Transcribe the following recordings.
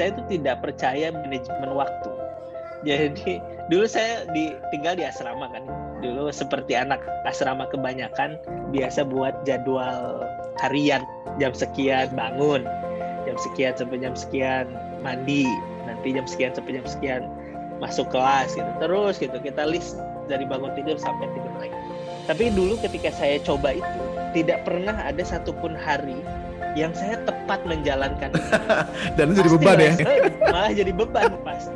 saya itu tidak percaya manajemen waktu. Jadi dulu saya di, tinggal di asrama kan. Dulu seperti anak asrama kebanyakan biasa buat jadwal harian jam sekian bangun, jam sekian sampai jam sekian mandi, nanti jam sekian sampai jam sekian masuk kelas gitu. Terus gitu kita list dari bangun tidur sampai tidur lagi. Tapi dulu ketika saya coba itu tidak pernah ada satupun hari yang saya tepat menjalankan Dan itu jadi beban ya? Malah jadi beban pasti.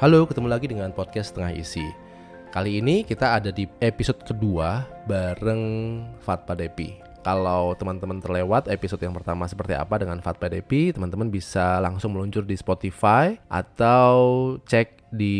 Halo, ketemu lagi dengan podcast Setengah Isi. Kali ini kita ada di episode kedua bareng Fatpa Depi. Kalau teman-teman terlewat episode yang pertama seperti apa dengan Fatpa Depi, teman-teman bisa langsung meluncur di Spotify atau cek di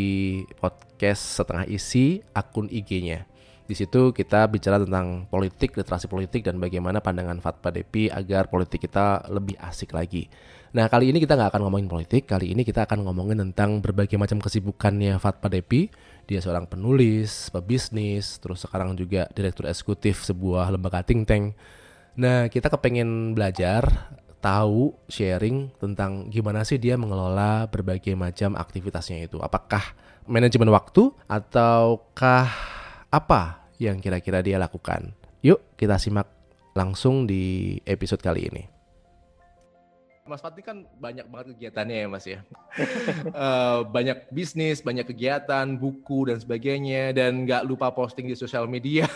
podcast Setengah Isi akun IG-nya. Di situ kita bicara tentang politik, literasi politik, dan bagaimana pandangan Fatpa Depi agar politik kita lebih asik lagi. Nah, kali ini kita nggak akan ngomongin politik, kali ini kita akan ngomongin tentang berbagai macam kesibukannya Fatpa Depi. Dia seorang penulis, pebisnis, terus sekarang juga direktur eksekutif sebuah lembaga think tank. Nah, kita kepengen belajar, tahu, sharing tentang gimana sih dia mengelola berbagai macam aktivitasnya itu. Apakah manajemen waktu ataukah apa yang kira-kira dia lakukan? Yuk, kita simak langsung di episode kali ini. Mas Fatih kan banyak banget kegiatannya ya Mas ya. uh, banyak bisnis, banyak kegiatan, buku dan sebagainya, dan nggak lupa posting di sosial media.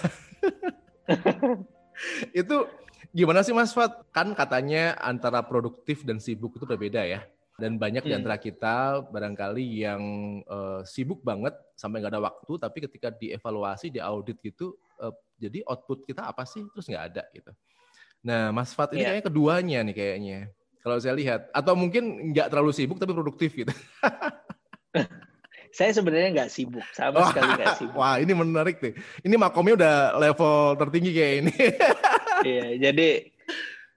itu gimana sih Mas Fat? Kan katanya antara produktif dan sibuk itu berbeda ya. Dan banyak hmm. di antara kita barangkali yang uh, sibuk banget sampai nggak ada waktu, tapi ketika dievaluasi, diaudit gitu, uh, jadi output kita apa sih? Terus nggak ada gitu. Nah, Mas Fat ini yeah. kayaknya keduanya nih kayaknya kalau saya lihat. Atau mungkin nggak terlalu sibuk tapi produktif gitu. saya sebenarnya nggak sibuk, sama sekali nggak sibuk. Wah ini menarik nih. Ini makomnya udah level tertinggi kayak ini. iya, jadi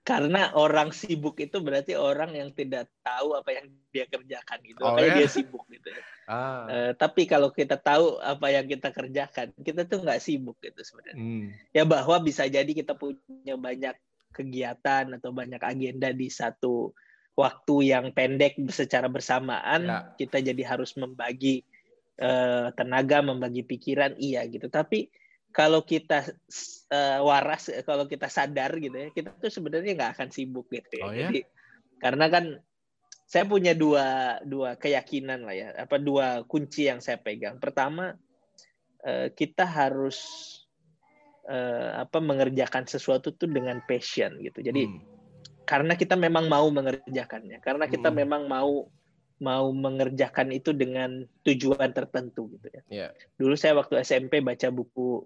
karena orang sibuk itu berarti orang yang tidak tahu apa yang dia kerjakan gitu, oh, makanya ya? dia sibuk gitu. Ya. Ah. Uh, tapi kalau kita tahu apa yang kita kerjakan, kita tuh nggak sibuk gitu sebenarnya. Hmm. Ya bahwa bisa jadi kita punya banyak kegiatan atau banyak agenda di satu waktu yang pendek secara bersamaan ya. kita jadi harus membagi uh, tenaga membagi pikiran iya gitu tapi kalau kita uh, waras kalau kita sadar gitu ya kita tuh sebenarnya nggak akan sibuk gitu ya. Oh, ya? jadi karena kan saya punya dua dua keyakinan lah ya apa dua kunci yang saya pegang pertama uh, kita harus uh, apa mengerjakan sesuatu tuh dengan passion gitu. Jadi hmm. karena kita memang mau mengerjakannya, karena kita hmm. memang mau mau mengerjakan itu dengan tujuan tertentu gitu ya. Yeah. Dulu saya waktu SMP baca buku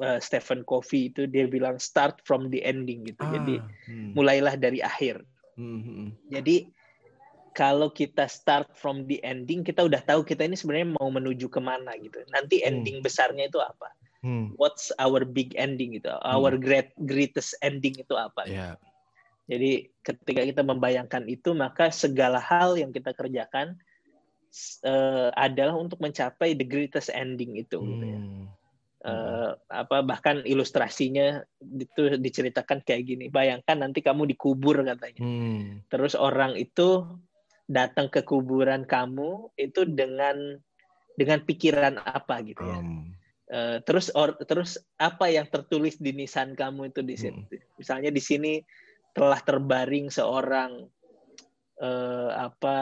uh, Stephen Covey itu dia bilang start from the ending gitu. Ah, Jadi hmm. mulailah dari akhir. Hmm. hmm, hmm. Jadi kalau kita start from the ending, kita udah tahu kita ini sebenarnya mau menuju ke mana gitu. Nanti hmm. ending hmm. besarnya itu apa? hmm. what's our big ending gitu our hmm. great greatest ending itu apa yeah. jadi ketika kita membayangkan itu maka segala hal yang kita kerjakan uh, adalah untuk mencapai the greatest ending itu hmm. gitu ya Uh, apa bahkan ilustrasinya itu diceritakan kayak gini bayangkan nanti kamu dikubur katanya hmm. terus orang itu datang ke kuburan kamu itu dengan dengan pikiran apa gitu ya um. Uh, terus or, terus apa yang tertulis di nisan kamu itu di sini? Hmm. Misalnya di sini telah terbaring seorang uh, apa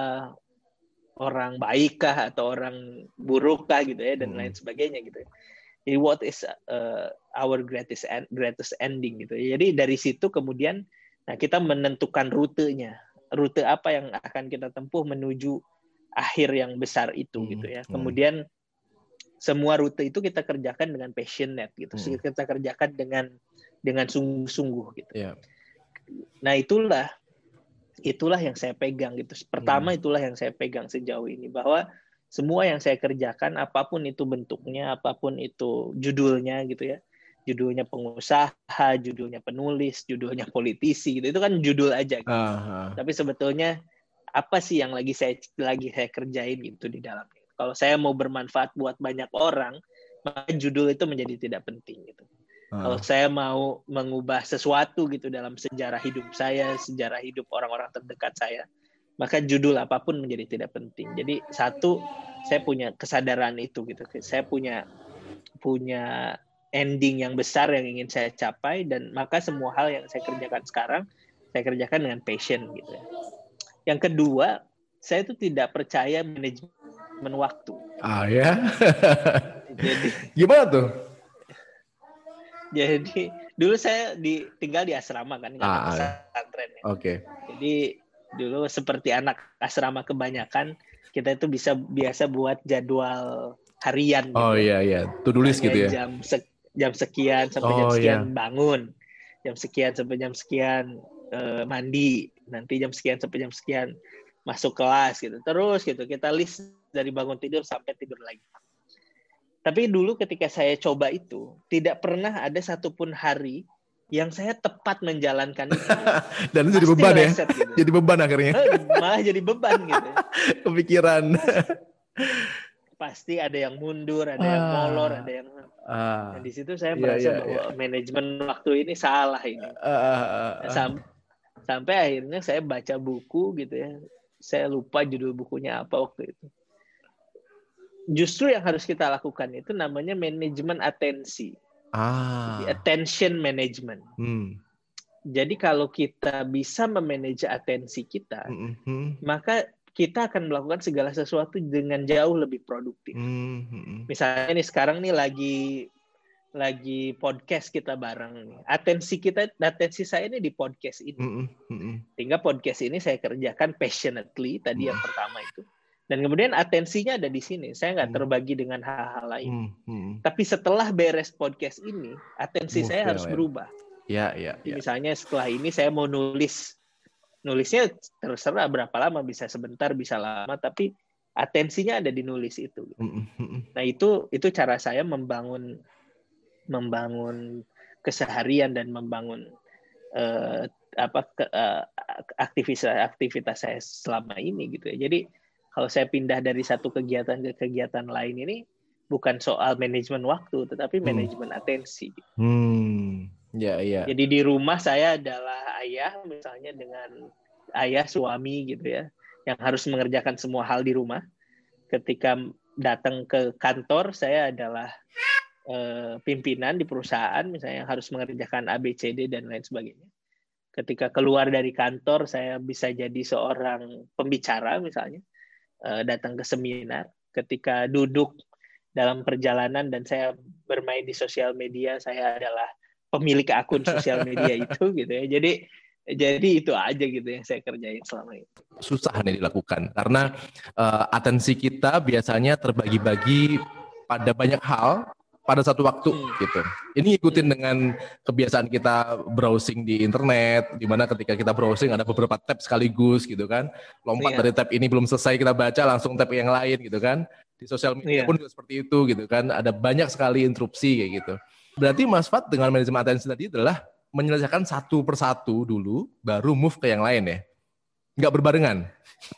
orang baikkah atau orang burukkah gitu ya dan hmm. lain sebagainya gitu. Ya. Jadi what is uh, our greatest end, greatest ending gitu. Ya. Jadi dari situ kemudian nah kita menentukan rutenya. Rute apa yang akan kita tempuh menuju akhir yang besar itu hmm. gitu ya. Hmm. Kemudian semua rute itu kita kerjakan dengan passionate gitu. Hmm. Kita kerjakan dengan dengan sungguh-sungguh gitu. Yeah. Nah, itulah itulah yang saya pegang gitu. Pertama hmm. itulah yang saya pegang sejauh ini bahwa semua yang saya kerjakan apa pun itu bentuknya, apa pun itu judulnya gitu ya. Judulnya pengusaha, judulnya penulis, judulnya politisi gitu. Itu kan judul aja gitu. Uh -huh. Tapi sebetulnya apa sih yang lagi saya lagi saya kerjain gitu di dalamnya. Kalau saya mau bermanfaat buat banyak orang, maka judul itu menjadi tidak penting gitu. Uh. Kalau saya mau mengubah sesuatu gitu dalam sejarah hidup saya, sejarah hidup orang-orang terdekat saya, maka judul apa pun menjadi tidak penting. Jadi satu, saya punya kesadaran itu gitu. Saya punya punya ending yang besar yang ingin saya capai dan maka semua hal yang saya kerjakan sekarang saya kerjakan dengan passion gitu ya. Yang kedua, saya itu tidak percaya manajemen waktu. Ah ya. Jadi gimana tuh? Jadi dulu saya di tinggal di asrama kan, ah, pesantren. Ya. Oke. Okay. Jadi dulu seperti anak asrama kebanyakan kita itu bisa biasa buat jadwal harian. Oh gitu. iya iya, do list gitu ya. Jam se jam sekian sampai oh, jam sekian iya. bangun, jam sekian sampai jam sekian uh, mandi, nanti jam sekian sampai jam sekian masuk kelas gitu. Terus gitu kita list dari bangun tidur sampai tidur lagi. Tapi dulu ketika saya coba itu, tidak pernah ada satupun hari yang saya tepat menjalankan itu. Dan itu jadi beban ya? Gitu. Jadi beban akhirnya. Eh, malah jadi beban gitu. Kepikiran. Pasti ada yang mundur, ada yang ah. molor, ada yang... Ah. Nah, di situ saya iya, merasa yeah, yeah, bahwa yeah. manajemen waktu ini salah ini. Uh, uh, uh. Sam sampai akhirnya saya baca buku gitu ya. Saya lupa judul bukunya apa waktu itu justru yang harus kita lakukan itu namanya manajemen atensi. Ah. attention management. Hmm. Jadi kalau kita bisa memanage atensi kita, mm-hmm. maka kita akan melakukan segala sesuatu dengan jauh lebih produktif. Mm-hmm. Misalnya nih sekarang nih lagi lagi podcast kita bareng. Atensi kita, atensi saya ini di podcast ini. Mm-hmm. Tinggal podcast ini saya kerjakan passionately tadi mm. yang pertama itu dan kemudian atensinya ada di sini. Saya nggak hmm. terbagi dengan hal-hal lain. Hmm, hmm. Tapi setelah beres podcast ini, atensi Move saya harus ya. berubah. Ya, ya, ya. Misalnya setelah ini saya mau nulis, nulisnya terserah berapa lama, bisa sebentar, bisa lama, tapi atensinya ada di nulis itu. Hmm, hmm, nah itu itu cara saya membangun membangun keseharian dan membangun uh, apa ke, uh, aktivitas aktivitas saya selama ini gitu ya. Jadi kalau saya pindah dari satu kegiatan ke kegiatan lain ini bukan soal manajemen waktu tetapi hmm. manajemen atensi. Hmm. Ya, ya. Jadi di rumah saya adalah ayah misalnya dengan ayah suami gitu ya yang harus mengerjakan semua hal di rumah. Ketika datang ke kantor saya adalah uh, pimpinan di perusahaan misalnya yang harus mengerjakan ABCD dan lain sebagainya. Ketika keluar dari kantor saya bisa jadi seorang pembicara misalnya datang ke seminar, ketika duduk dalam perjalanan dan saya bermain di sosial media, saya adalah pemilik akun sosial media itu gitu ya. Jadi jadi itu aja gitu yang saya kerjain selama itu. Susah nih dilakukan karena uh, atensi kita biasanya terbagi-bagi pada banyak hal pada satu waktu hmm. gitu. Ini ikutin hmm. dengan kebiasaan kita browsing di internet, di mana ketika kita browsing ada beberapa tab sekaligus gitu kan. Lompat yeah. dari tab ini belum selesai kita baca langsung tab yang lain gitu kan. Di sosial media yeah. pun juga seperti itu gitu kan. Ada banyak sekali interupsi kayak gitu. Berarti Mas Fat dengan manajemen atensi tadi adalah menyelesaikan satu persatu dulu, baru move ke yang lain ya. Nggak berbarengan.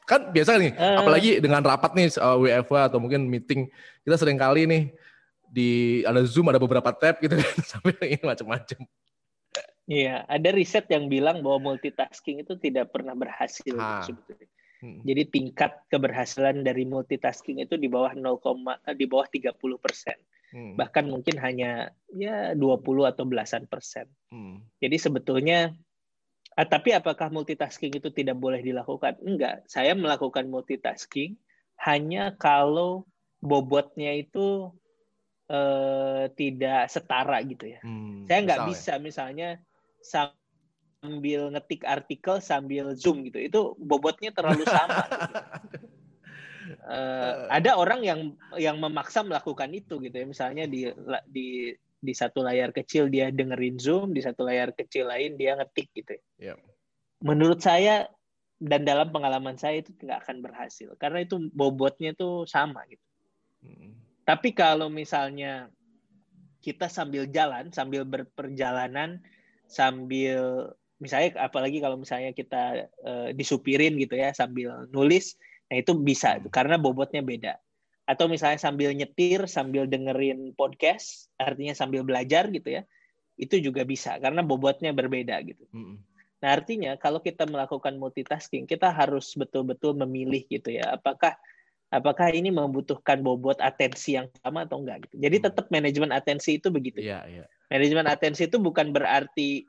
Kan biasa nih, uh. apalagi dengan rapat nih uh, WFA atau mungkin meeting, kita sering kali nih di ada Zoom ada beberapa tab gitu kan sampai ini macam-macam. Iya, ada riset yang bilang bahwa multitasking itu tidak pernah berhasil ha. sebetulnya. Hmm. Jadi tingkat keberhasilan dari multitasking itu di bawah 0, eh, di bawah 30 persen. Hmm. Bahkan mungkin hanya ya 20 atau belasan persen. Hmm. Jadi sebetulnya ah, tapi apakah multitasking itu tidak boleh dilakukan? Enggak. Saya melakukan multitasking hanya kalau bobotnya itu uh, tidak setara gitu ya. Hmm, saya nggak bisa misalnya sambil ngetik artikel sambil zoom gitu. Itu bobotnya terlalu sama. gitu. Uh, ada orang yang yang memaksa melakukan itu gitu ya. Misalnya di di di satu layar kecil dia dengerin zoom, di satu layar kecil lain dia ngetik gitu. Ya. Yep. Menurut saya dan dalam pengalaman saya itu nggak akan berhasil karena itu bobotnya tuh sama gitu. Hmm. Tapi kalau misalnya kita sambil jalan, sambil berperjalanan, sambil misalnya apalagi kalau misalnya kita uh, disupirin gitu ya sambil nulis, nah itu bisa karena bobotnya beda. Atau misalnya sambil nyetir, sambil dengerin podcast, artinya sambil belajar gitu ya. itu juga bisa karena bobotnya berbeda gitu. Mm -mm. Nah artinya kalau kita melakukan multitasking kita harus betul-betul memilih gitu ya apakah apakah ini membutuhkan bobot atensi yang sama atau enggak gitu. Jadi hmm. tetap manajemen atensi itu begitu. Yeah, yeah. Manajemen atensi itu bukan berarti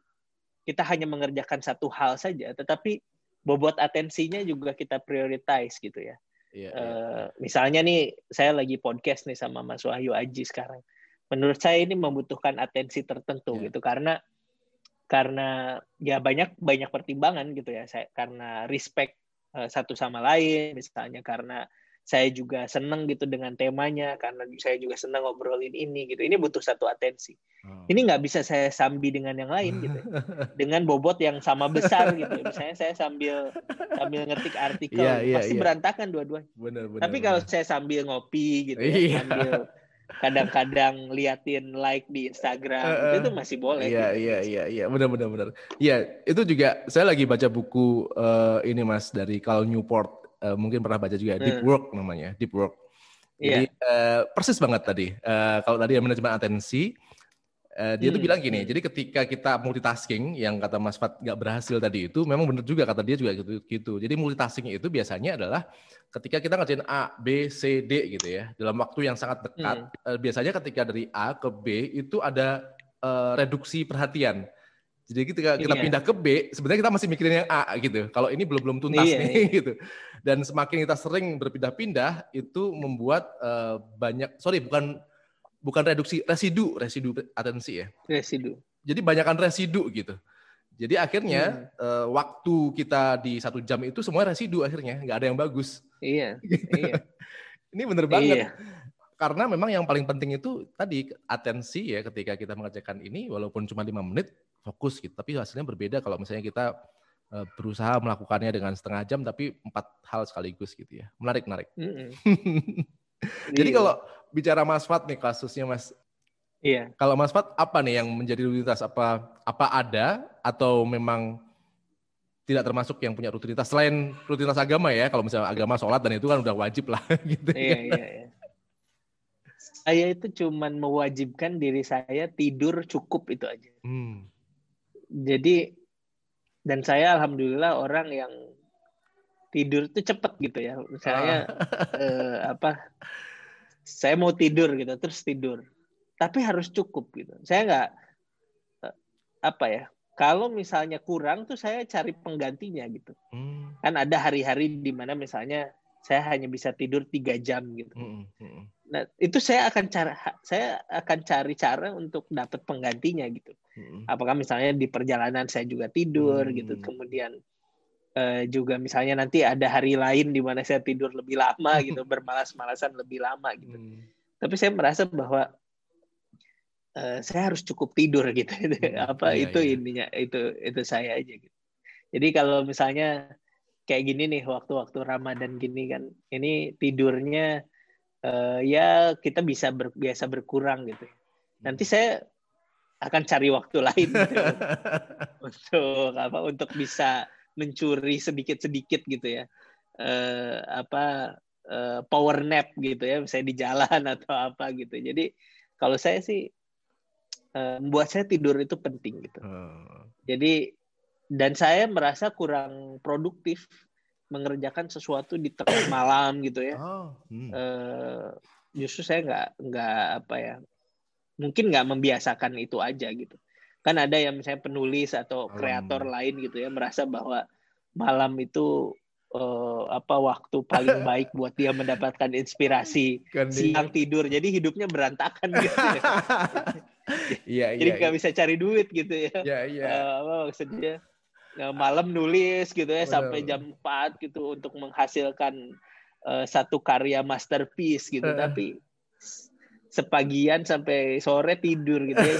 kita hanya mengerjakan satu hal saja, tetapi bobot atensinya juga kita prioritize gitu ya. Yeah, uh, yeah. Misalnya nih saya lagi podcast nih sama Mas Wahyu Aji sekarang. Menurut saya ini membutuhkan atensi tertentu yeah. gitu karena karena ya banyak banyak pertimbangan gitu ya. Saya karena respect uh, satu sama lain misalnya karena saya juga seneng gitu dengan temanya karena saya juga senang ngobrolin ini gitu. Ini butuh satu atensi. Oh. Ini nggak bisa saya sambi dengan yang lain gitu. dengan bobot yang sama besar gitu. Misalnya saya sambil sambil ngetik artikel yeah, yeah, pasti yeah. berantakan dua-duanya. Tapi kalau saya sambil ngopi gitu ya, yeah. sambil kadang-kadang liatin like di Instagram uh, itu masih boleh. Iya gitu. iya iya iya benar benar benar. Iya itu juga saya lagi baca buku uh, ini mas dari Cal Newport uh, mungkin pernah baca juga deep hmm. work namanya deep work jadi yeah. uh, persis banget tadi uh, kalau tadi manajemen atensi uh, dia hmm. tuh bilang gini hmm. jadi ketika kita multitasking yang kata Mas Fat nggak berhasil tadi itu memang benar juga kata dia juga gitu gitu jadi multitasking itu biasanya adalah ketika kita ngerjain A B C D gitu ya dalam waktu yang sangat dekat hmm. uh, biasanya ketika dari A ke B itu ada uh, reduksi perhatian jadi ketika kita iya. pindah ke B, sebenarnya kita masih mikirin yang A gitu. Kalau ini belum belum tuntas iya, nih iya. gitu. Dan semakin kita sering berpindah-pindah itu membuat uh, banyak sorry bukan bukan reduksi residu residu atensi ya. Residu. Jadi banyakkan residu gitu. Jadi akhirnya hmm. uh, waktu kita di satu jam itu semua residu akhirnya nggak ada yang bagus. Iya. iya. ini bener banget. Iya karena memang yang paling penting itu tadi atensi ya ketika kita mengerjakan ini walaupun cuma lima menit fokus gitu. Tapi hasilnya berbeda kalau misalnya kita uh, berusaha melakukannya dengan setengah jam tapi empat hal sekaligus gitu ya. Menarik menarik. Mm -hmm. jadi iya. kalau bicara Mas Fat nih kasusnya Mas. Iya. Kalau Mas Fat apa nih yang menjadi rutinitas? Apa apa ada atau memang tidak termasuk yang punya rutinitas? Selain rutinitas agama ya kalau misalnya agama sholat dan itu kan udah wajib lah gitu iya, iya, iya. Saya itu cuman mewajibkan diri saya tidur cukup itu aja. Hmm. Jadi dan saya alhamdulillah orang yang tidur itu cepet gitu ya. Misalnya ah. eh, apa? Saya mau tidur gitu terus tidur. Tapi harus cukup gitu. Saya nggak eh, apa ya? Kalau misalnya kurang tuh saya cari penggantinya gitu. Hmm. Kan ada hari-hari di mana misalnya saya hanya bisa tidur tiga jam gitu. Hmm. Hmm. Nah, itu saya akan cara saya akan cari cara untuk dapat penggantinya gitu. Hmm. Apakah misalnya di perjalanan saya juga tidur hmm. gitu. Kemudian uh, juga misalnya nanti ada hari lain di mana saya tidur lebih lama gitu, bermalas-malasan lebih lama gitu. Hmm. Tapi saya merasa bahwa uh, saya harus cukup tidur gitu. Hmm. Apa iya, itu iya. intinya itu itu saya aja gitu. Jadi kalau misalnya kayak gini nih waktu-waktu Ramadan gini kan, ini tidurnya uh, ya kita bisa ber, biasa berkurang gitu. Nanti saya akan cari waktu lain gitu, untuk apa untuk bisa mencuri sedikit-sedikit gitu ya. Uh, apa uh, power nap gitu ya, misalnya di jalan atau apa gitu. Jadi kalau saya sih uh, membuat saya tidur itu penting gitu. Hmm. Jadi dan saya merasa kurang produktif mengerjakan sesuatu di tengah malam gitu ya. Oh, hmm. uh, justru saya nggak nggak apa ya, mungkin nggak membiasakan itu aja gitu. Kan ada yang misalnya penulis atau kreator hmm. lain gitu ya merasa bahwa malam itu uh, apa waktu paling baik buat dia mendapatkan inspirasi kan siang tidur jadi hidupnya berantakan gitu ya. Iya, jadi iya, nggak iya. bisa cari duit gitu ya. Iya, iya. Uh, apa maksudnya? Ya, malam nulis gitu ya Benar. sampai jam 4 gitu untuk menghasilkan uh, satu karya masterpiece gitu uh. tapi sepagian sampai sore tidur gitu ya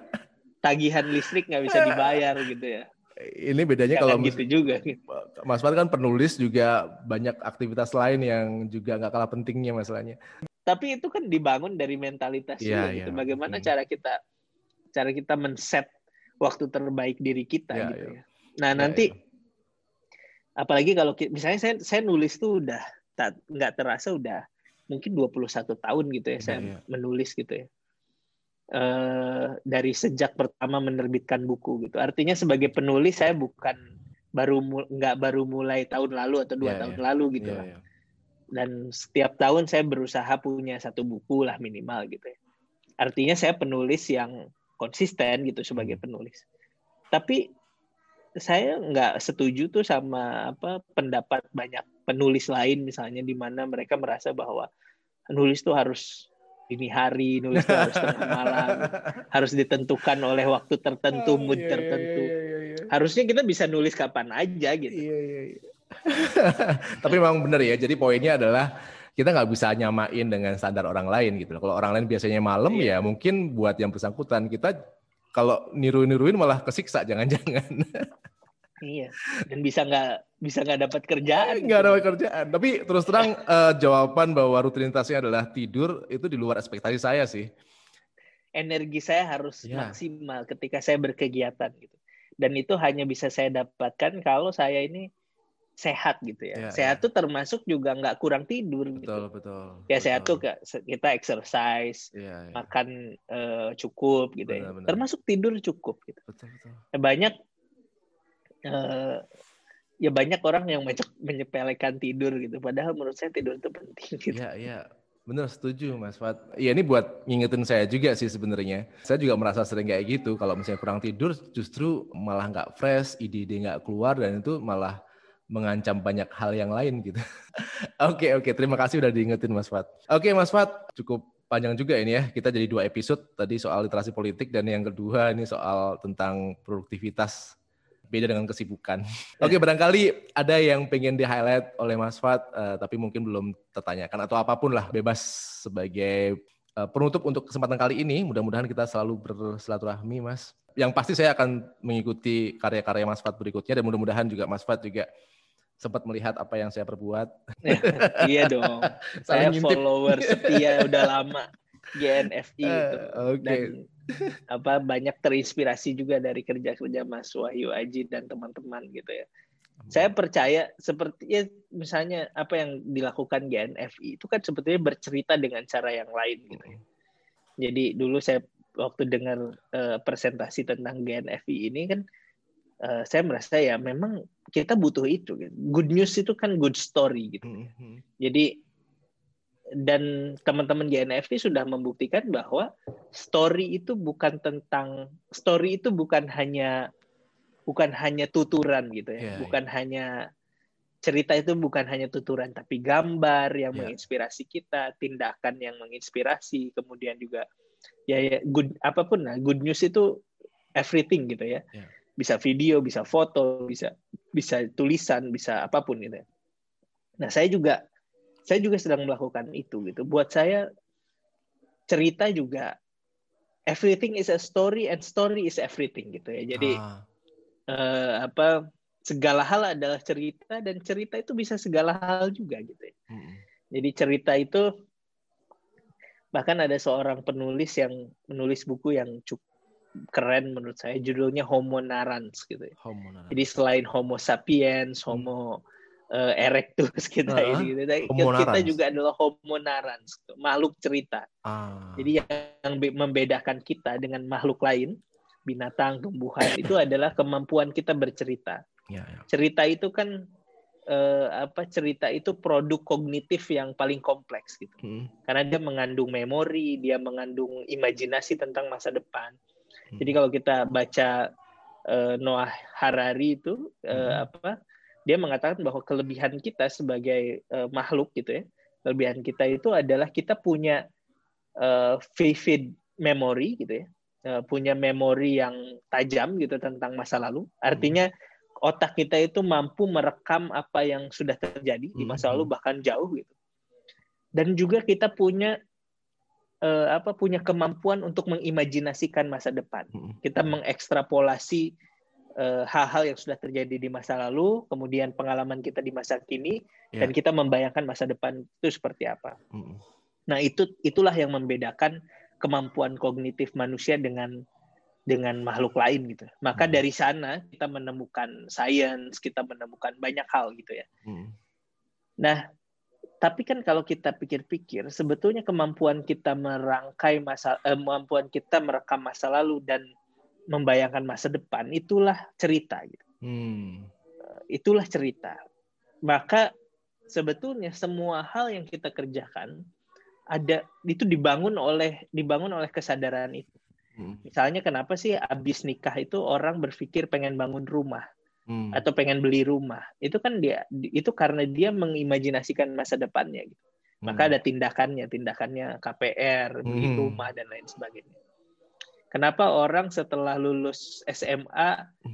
tagihan listrik nggak bisa dibayar gitu ya ini bedanya Jangan kalau gitu juga Mas Fat kan penulis juga banyak aktivitas lain yang juga nggak kalah pentingnya masalahnya tapi itu kan dibangun dari mentalitas ya, ya. gitu bagaimana cara kita cara kita men-set waktu terbaik diri kita ya, gitu ya. ya Nah ya, nanti ya. apalagi kalau misalnya saya saya nulis tuh udah nggak terasa udah mungkin 21 tahun gitu ya, ya saya ya. menulis gitu ya. uh, dari sejak pertama menerbitkan buku gitu. Artinya sebagai penulis saya bukan baru nggak baru mulai tahun lalu atau dua yeah, tahun yeah. lalu gitu yeah, Yeah. Dan setiap tahun saya berusaha punya satu buku lah minimal gitu ya. Artinya saya penulis yang konsisten gitu sebagai hmm. penulis. Tapi saya nggak setuju tuh sama apa pendapat banyak penulis lain misalnya di mana mereka merasa bahwa nulis tuh harus dini hari, nulis tuh harus tengah malam, harus ditentukan oleh waktu tertentu, oh, mood iya, tertentu. Iya, iya, iya. Harusnya kita bisa nulis kapan aja gitu. Iya, iya, iya. Tapi memang benar ya. Jadi poinnya adalah kita nggak bisa nyamain dengan standar orang lain gitu. Kalau orang lain biasanya malam iya. ya mungkin buat yang bersangkutan kita kalau niru-niruin malah kesiksa jangan-jangan. Iya. Dan bisa nggak bisa nggak dapat kerjaan. Nggak dapat kerjaan. Tapi terus terang uh, jawaban bahwa rutinitasnya adalah tidur itu di luar ekspektasi saya sih. Energi saya harus ya. maksimal ketika saya berkegiatan gitu. Dan itu hanya bisa saya dapatkan kalau saya ini sehat gitu ya. ya sehat ya. tuh termasuk juga nggak kurang tidur betul, gitu. Betul, Ya sehat tuh kita exercise, ya, ya. makan uh, cukup gitu benar, ya. Benar. Termasuk tidur cukup gitu. Betul, betul. Banyak uh, ya banyak orang yang menyepelekan tidur gitu. Padahal menurut saya tidur itu penting. Gitu. Iya, iya. Benar, setuju Mas Fat. Ya ini buat ngingetin saya juga sih sebenarnya. Saya juga merasa sering kayak gitu. Kalau misalnya kurang tidur, justru malah nggak fresh, ide-ide nggak keluar, dan itu malah mengancam banyak hal yang lain gitu. Oke, oke. Terima kasih udah diingetin Mas Fat. Oke, Mas Fat. Cukup panjang juga ini ya. Kita jadi dua episode. Tadi soal literasi politik, dan yang kedua ini soal tentang produktivitas beda dengan kesibukan. Oke, okay, barangkali ada yang pengen di-highlight oleh Mas Fat, uh, tapi mungkin belum tertanyakan atau apa pun lah, bebas sebagai uh, penutup untuk kesempatan kali ini. Mudah-mudahan kita selalu bersilaturahmi, Mas. Yang pasti saya akan mengikuti karya-karya Mas Fat berikutnya dan mudah-mudahan juga Mas Fat juga sempat melihat apa yang saya perbuat. iya dong. saya follower setia udah lama GNFI uh, itu. Okay. Dan apa banyak terinspirasi juga dari kerja-kerja Mas Wahyu Aji dan teman-teman gitu ya. Saya percaya seperti ya misalnya apa yang dilakukan GNFI itu kan sebetulnya bercerita dengan cara yang lain gitu ya. Jadi dulu saya waktu dengar uh, presentasi tentang GNFI ini kan uh, saya merasa ya memang kita butuh itu. Gitu. Good news itu kan good story gitu. Jadi dan teman-teman GNFT sudah membuktikan bahwa story itu bukan tentang story itu bukan hanya bukan hanya tuturan gitu ya, yeah, bukan yeah. hanya cerita itu bukan hanya tuturan tapi gambar yang yeah. menginspirasi kita, tindakan yang menginspirasi, kemudian juga ya, ya good apa pun lah, good news itu everything gitu ya. Yeah. Bisa video, bisa foto, bisa bisa tulisan, bisa apa pun gitu. Ya. Nah, saya juga saya juga sedang melakukan itu gitu. Buat saya cerita juga everything is a story and story is everything gitu ya. Jadi ah. uh, apa segala hal adalah cerita dan cerita itu bisa segala hal juga gitu ya. Hmm. Jadi cerita itu bahkan ada seorang penulis yang menulis buku yang cukup keren menurut saya judulnya Homo narans gitu ya. Homo narans. Jadi selain Homo sapiens, Homo hmm uh, erectus kita uh, ini gitu. Kita juga adalah homo narans, makhluk cerita. Ah. Jadi yang membedakan kita dengan makhluk lain, binatang, tumbuhan itu adalah kemampuan kita bercerita. Ya, ya. Cerita itu kan uh, apa cerita itu produk kognitif yang paling kompleks gitu. Hmm. Karena dia mengandung memori, dia mengandung imajinasi tentang masa depan. Hmm. Jadi kalau kita baca uh, Noah Harari itu uh, hmm. apa dia mengatakan bahwa kelebihan kita sebagai uh, makhluk gitu ya kelebihan kita itu adalah kita punya uh, vivid memory gitu ya uh, punya memori yang tajam gitu tentang masa lalu artinya otak kita itu mampu merekam apa yang sudah terjadi di masa lalu hmm. bahkan jauh gitu dan juga kita punya uh, apa punya kemampuan untuk mengimajinasikan masa depan hmm. kita mengekstrapolasi hal-hal yang sudah terjadi di masa lalu, kemudian pengalaman kita di masa kini, yeah. dan kita membayangkan masa depan itu seperti apa. Mm. Nah itu itulah yang membedakan kemampuan kognitif manusia dengan dengan makhluk lain gitu. Maka mm. dari sana kita menemukan sains, kita menemukan banyak hal gitu ya. Mm. Nah tapi kan kalau kita pikir-pikir, sebetulnya kemampuan kita merangkai masa, eh, kemampuan kita merekam masa lalu dan membayangkan masa depan, itulah cerita. Gitu. Hmm. Itulah cerita. Maka sebetulnya semua hal yang kita kerjakan ada itu dibangun oleh dibangun oleh kesadaran itu. Hmm. Misalnya kenapa sih abis nikah itu orang berpikir pengen bangun rumah? hmm. atau pengen beli rumah itu kan dia itu karena dia mengimajinasikan masa depannya gitu maka hmm. ada tindakannya tindakannya KPR beli hmm. rumah dan lain sebagainya kenapa orang setelah lulus SMA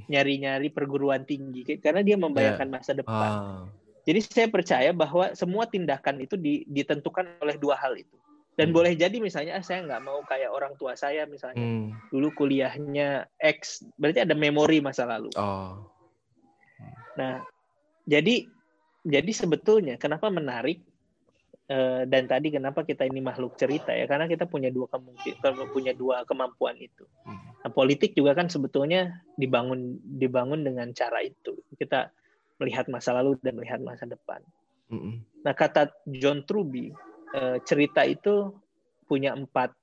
nyari-nyari perguruan tinggi karena dia membayangkan yeah. masa depan ah. jadi saya percaya bahwa semua tindakan itu ditentukan oleh dua hal itu dan hmm. boleh jadi misalnya ah, saya nggak mau kayak orang tua saya misalnya hmm. dulu kuliahnya X berarti ada memori masa lalu oh. Nah, jadi jadi sebetulnya kenapa menarik uh, dan tadi kenapa kita ini makhluk cerita ya karena kita punya dua kemungkinan punya dua kemampuan itu. Nah, politik juga kan sebetulnya dibangun dibangun dengan cara itu. Kita melihat masa lalu dan melihat masa depan. Nah, kata John Truby, uh, cerita itu punya empat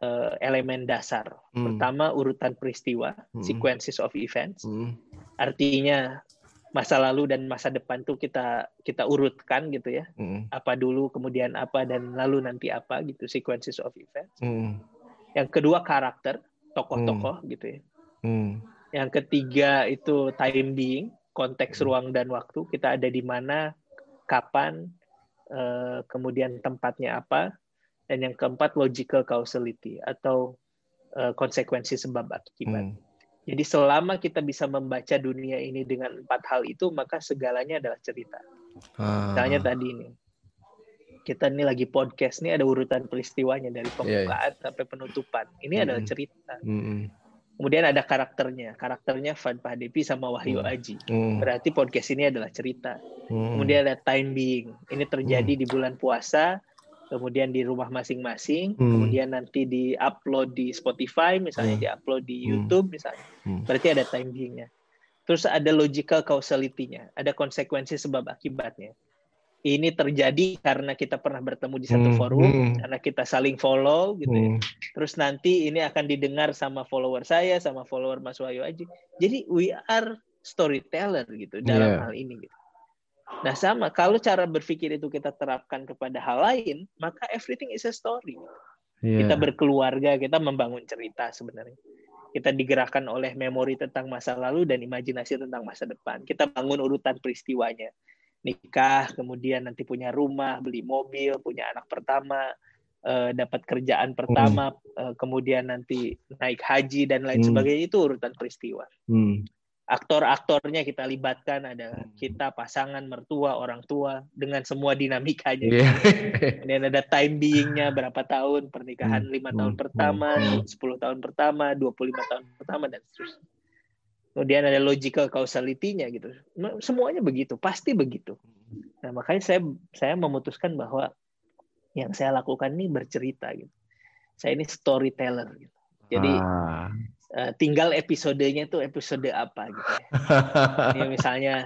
uh, elemen dasar. Mm. Pertama urutan peristiwa, sequences of events. Artinya masa lalu dan masa depan tuh kita kita urutkan gitu ya mm. apa dulu kemudian apa dan lalu nanti apa gitu sequences of events mm. yang kedua karakter tokoh-tokoh mm. gitu ya mm. yang ketiga itu time being konteks mm. ruang dan waktu kita ada di mana kapan uh, kemudian tempatnya apa dan yang keempat logical causality atau uh, konsekuensi sebab akibat mm jadi selama kita bisa membaca dunia ini dengan empat hal itu, maka segalanya adalah cerita. Ah. Misalnya tadi ini, kita ini lagi podcast ini ada urutan peristiwanya dari iya, iya. pembukaan yeah, sampai penutupan. Ini mm adalah cerita. Mm Kemudian ada karakternya, karakternya Van Pahdepi sama Wahyu mm Aji. Mm Berarti podcast ini adalah cerita. Mm Kemudian ada time being. Ini terjadi mm di bulan puasa kemudian di rumah masing-masing, hmm. kemudian nanti di-upload di Spotify, misalnya hmm. di-upload di hmm. YouTube misalnya. Hmm. Berarti ada timingnya. Terus ada logical causality-nya, ada konsekuensi sebab akibatnya. Ini terjadi karena kita pernah bertemu di satu hmm. forum, hmm. karena kita saling follow gitu ya. hmm. ya. Terus nanti ini akan didengar sama follower saya, sama follower Mas Wahyu Aji. Jadi we are storyteller gitu dalam yeah. hal ini gitu. Nah sama, kalau cara berpikir itu kita terapkan kepada hal lain, maka everything is a story. Yeah. Kita berkeluarga, kita membangun cerita sebenarnya. Kita digerakkan oleh memori tentang masa lalu dan imajinasi tentang masa depan. Kita bangun urutan peristiwanya. Nikah, kemudian nanti punya rumah, beli mobil, punya anak pertama, eh, dapat kerjaan pertama, hmm. kemudian nanti naik haji dan lain hmm. sebagainya itu urutan peristiwa. Hmm aktor-aktornya kita libatkan ada hmm. kita pasangan mertua orang tua dengan semua dinamikanya yeah. dan ada time beingnya berapa tahun pernikahan hmm. lima tahun hmm. pertama sepuluh tahun pertama 25 tahun pertama dan seterusnya kemudian ada logical causality-nya gitu semuanya begitu pasti begitu nah makanya saya saya memutuskan bahwa yang saya lakukan ini bercerita gitu saya ini storyteller gitu jadi ah uh, tinggal episodenya tuh episode apa gitu ya. Ini misalnya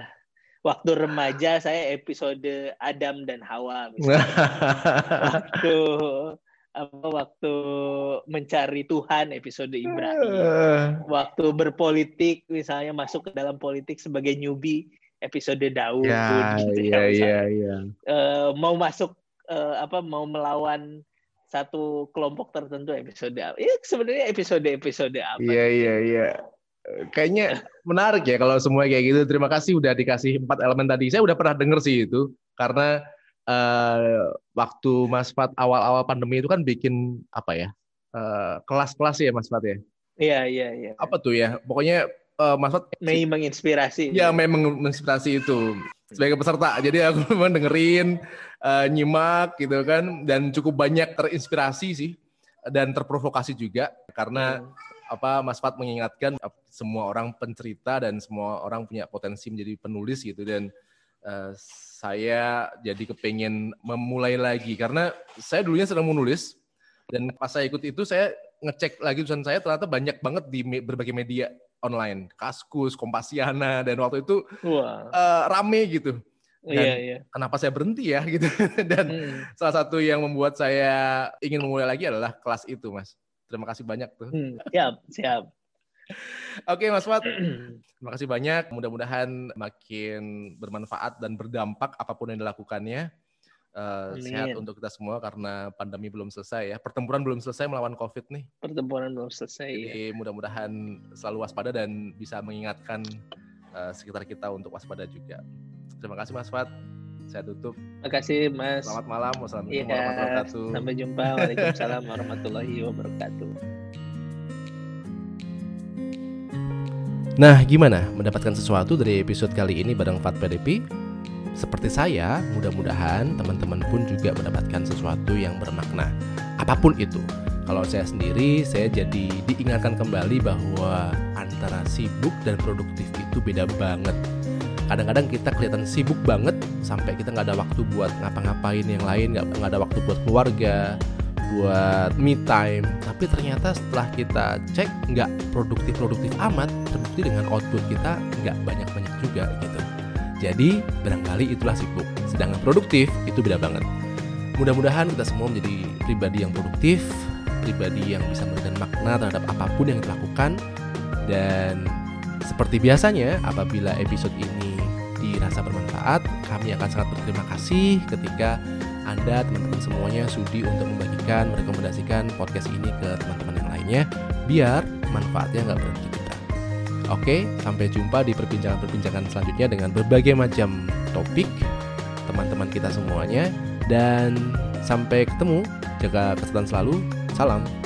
waktu remaja saya episode Adam dan Hawa misalnya. waktu apa waktu mencari Tuhan episode Ibrahim. Waktu berpolitik misalnya masuk ke dalam politik sebagai newbie episode Daud ya, gitu ya. Ya, ya, ya. Uh, mau masuk uh, apa mau melawan satu kelompok tertentu episode apa? Ya sebenarnya episode-episode apa? Iya iya iya. Kayaknya menarik ya kalau semua kayak gitu. Terima kasih udah dikasih empat elemen tadi. Saya udah pernah denger sih itu karena uh, waktu Mas Fat awal-awal pandemi itu kan bikin apa ya uh, kelas-kelas ya Mas Fat ya. Iya iya iya. Apa tuh ya? Pokoknya uh, Mas Fat Mei menginspirasi. Ya, memang menginspirasi itu sebagai peserta. Jadi aku memang dengerin uh, nyimak gitu kan dan cukup banyak terinspirasi sih dan terprovokasi juga karena hmm. apa Mas Fat mengingatkan semua orang pencerita dan semua orang punya potensi menjadi penulis gitu dan uh, saya jadi kepengen memulai lagi karena saya dulunya sedang menulis dan pas saya ikut itu saya ngecek lagi tulisan saya ternyata banyak banget di berbagai media online, Kaskus, Kompasiana dan waktu itu wow. uh, rame gitu dan iya, iya. kenapa saya berhenti ya gitu dan hmm. salah satu yang membuat saya ingin memulai lagi adalah kelas itu mas terima kasih banyak tuh hmm, siap siap Oke Mas Wat, terima kasih banyak. Mudah-mudahan makin bermanfaat dan berdampak apa pun yang dilakukannya. Uh, sehat untuk kita semua karena pandemi belum selesai ya. Pertempuran belum selesai melawan COVID nih. Pertempuran belum selesai. Jadi ya. mudah-mudahan selalu waspada dan bisa mengingatkan uh, sekitar kita untuk waspada juga. Terima kasih Mas Fat. Saya tutup. Terima kasih Mas. Selamat malam. Wassalamualaikum ya, warahmatullahi wabarakatuh. Sampai jumpa. Waalaikumsalam warahmatullahi wabarakatuh. Nah, gimana mendapatkan sesuatu dari episode kali ini bareng Fat PDP? Seperti saya, mudah-mudahan teman-teman pun juga mendapatkan sesuatu yang bermakna. Apa pun itu. Kalau saya sendiri, saya jadi diingatkan kembali bahwa antara sibuk dan produktif itu beda banget. Kadang-kadang kita kelihatan sibuk banget sampai kita nggak ada waktu buat ngapa-ngapain yang lain, nggak ada waktu buat keluarga, buat me time. Tapi ternyata setelah kita cek nggak produktif-produktif amat, terbukti dengan output kita nggak banyak-banyak juga gitu. Jadi barangkali itulah sibuk. Sedangkan produktif itu beda banget. Mudah-mudahan kita semua menjadi pribadi yang produktif, pribadi yang bisa memberikan makna terhadap apa pun yang dilakukan dan seperti biasanya apabila episode ini dirasa bermanfaat, kami akan sangat berterima kasih ketika anda teman-teman semuanya sudi untuk membagikan, merekomendasikan podcast ini ke teman-teman yang lainnya biar manfaatnya nggak berhenti Oke, sampai jumpa di perbincangan-perbincangan selanjutnya dengan berbagai macam topik teman-teman kita semuanya dan sampai ketemu. Jaga kesehatan selalu. Salam.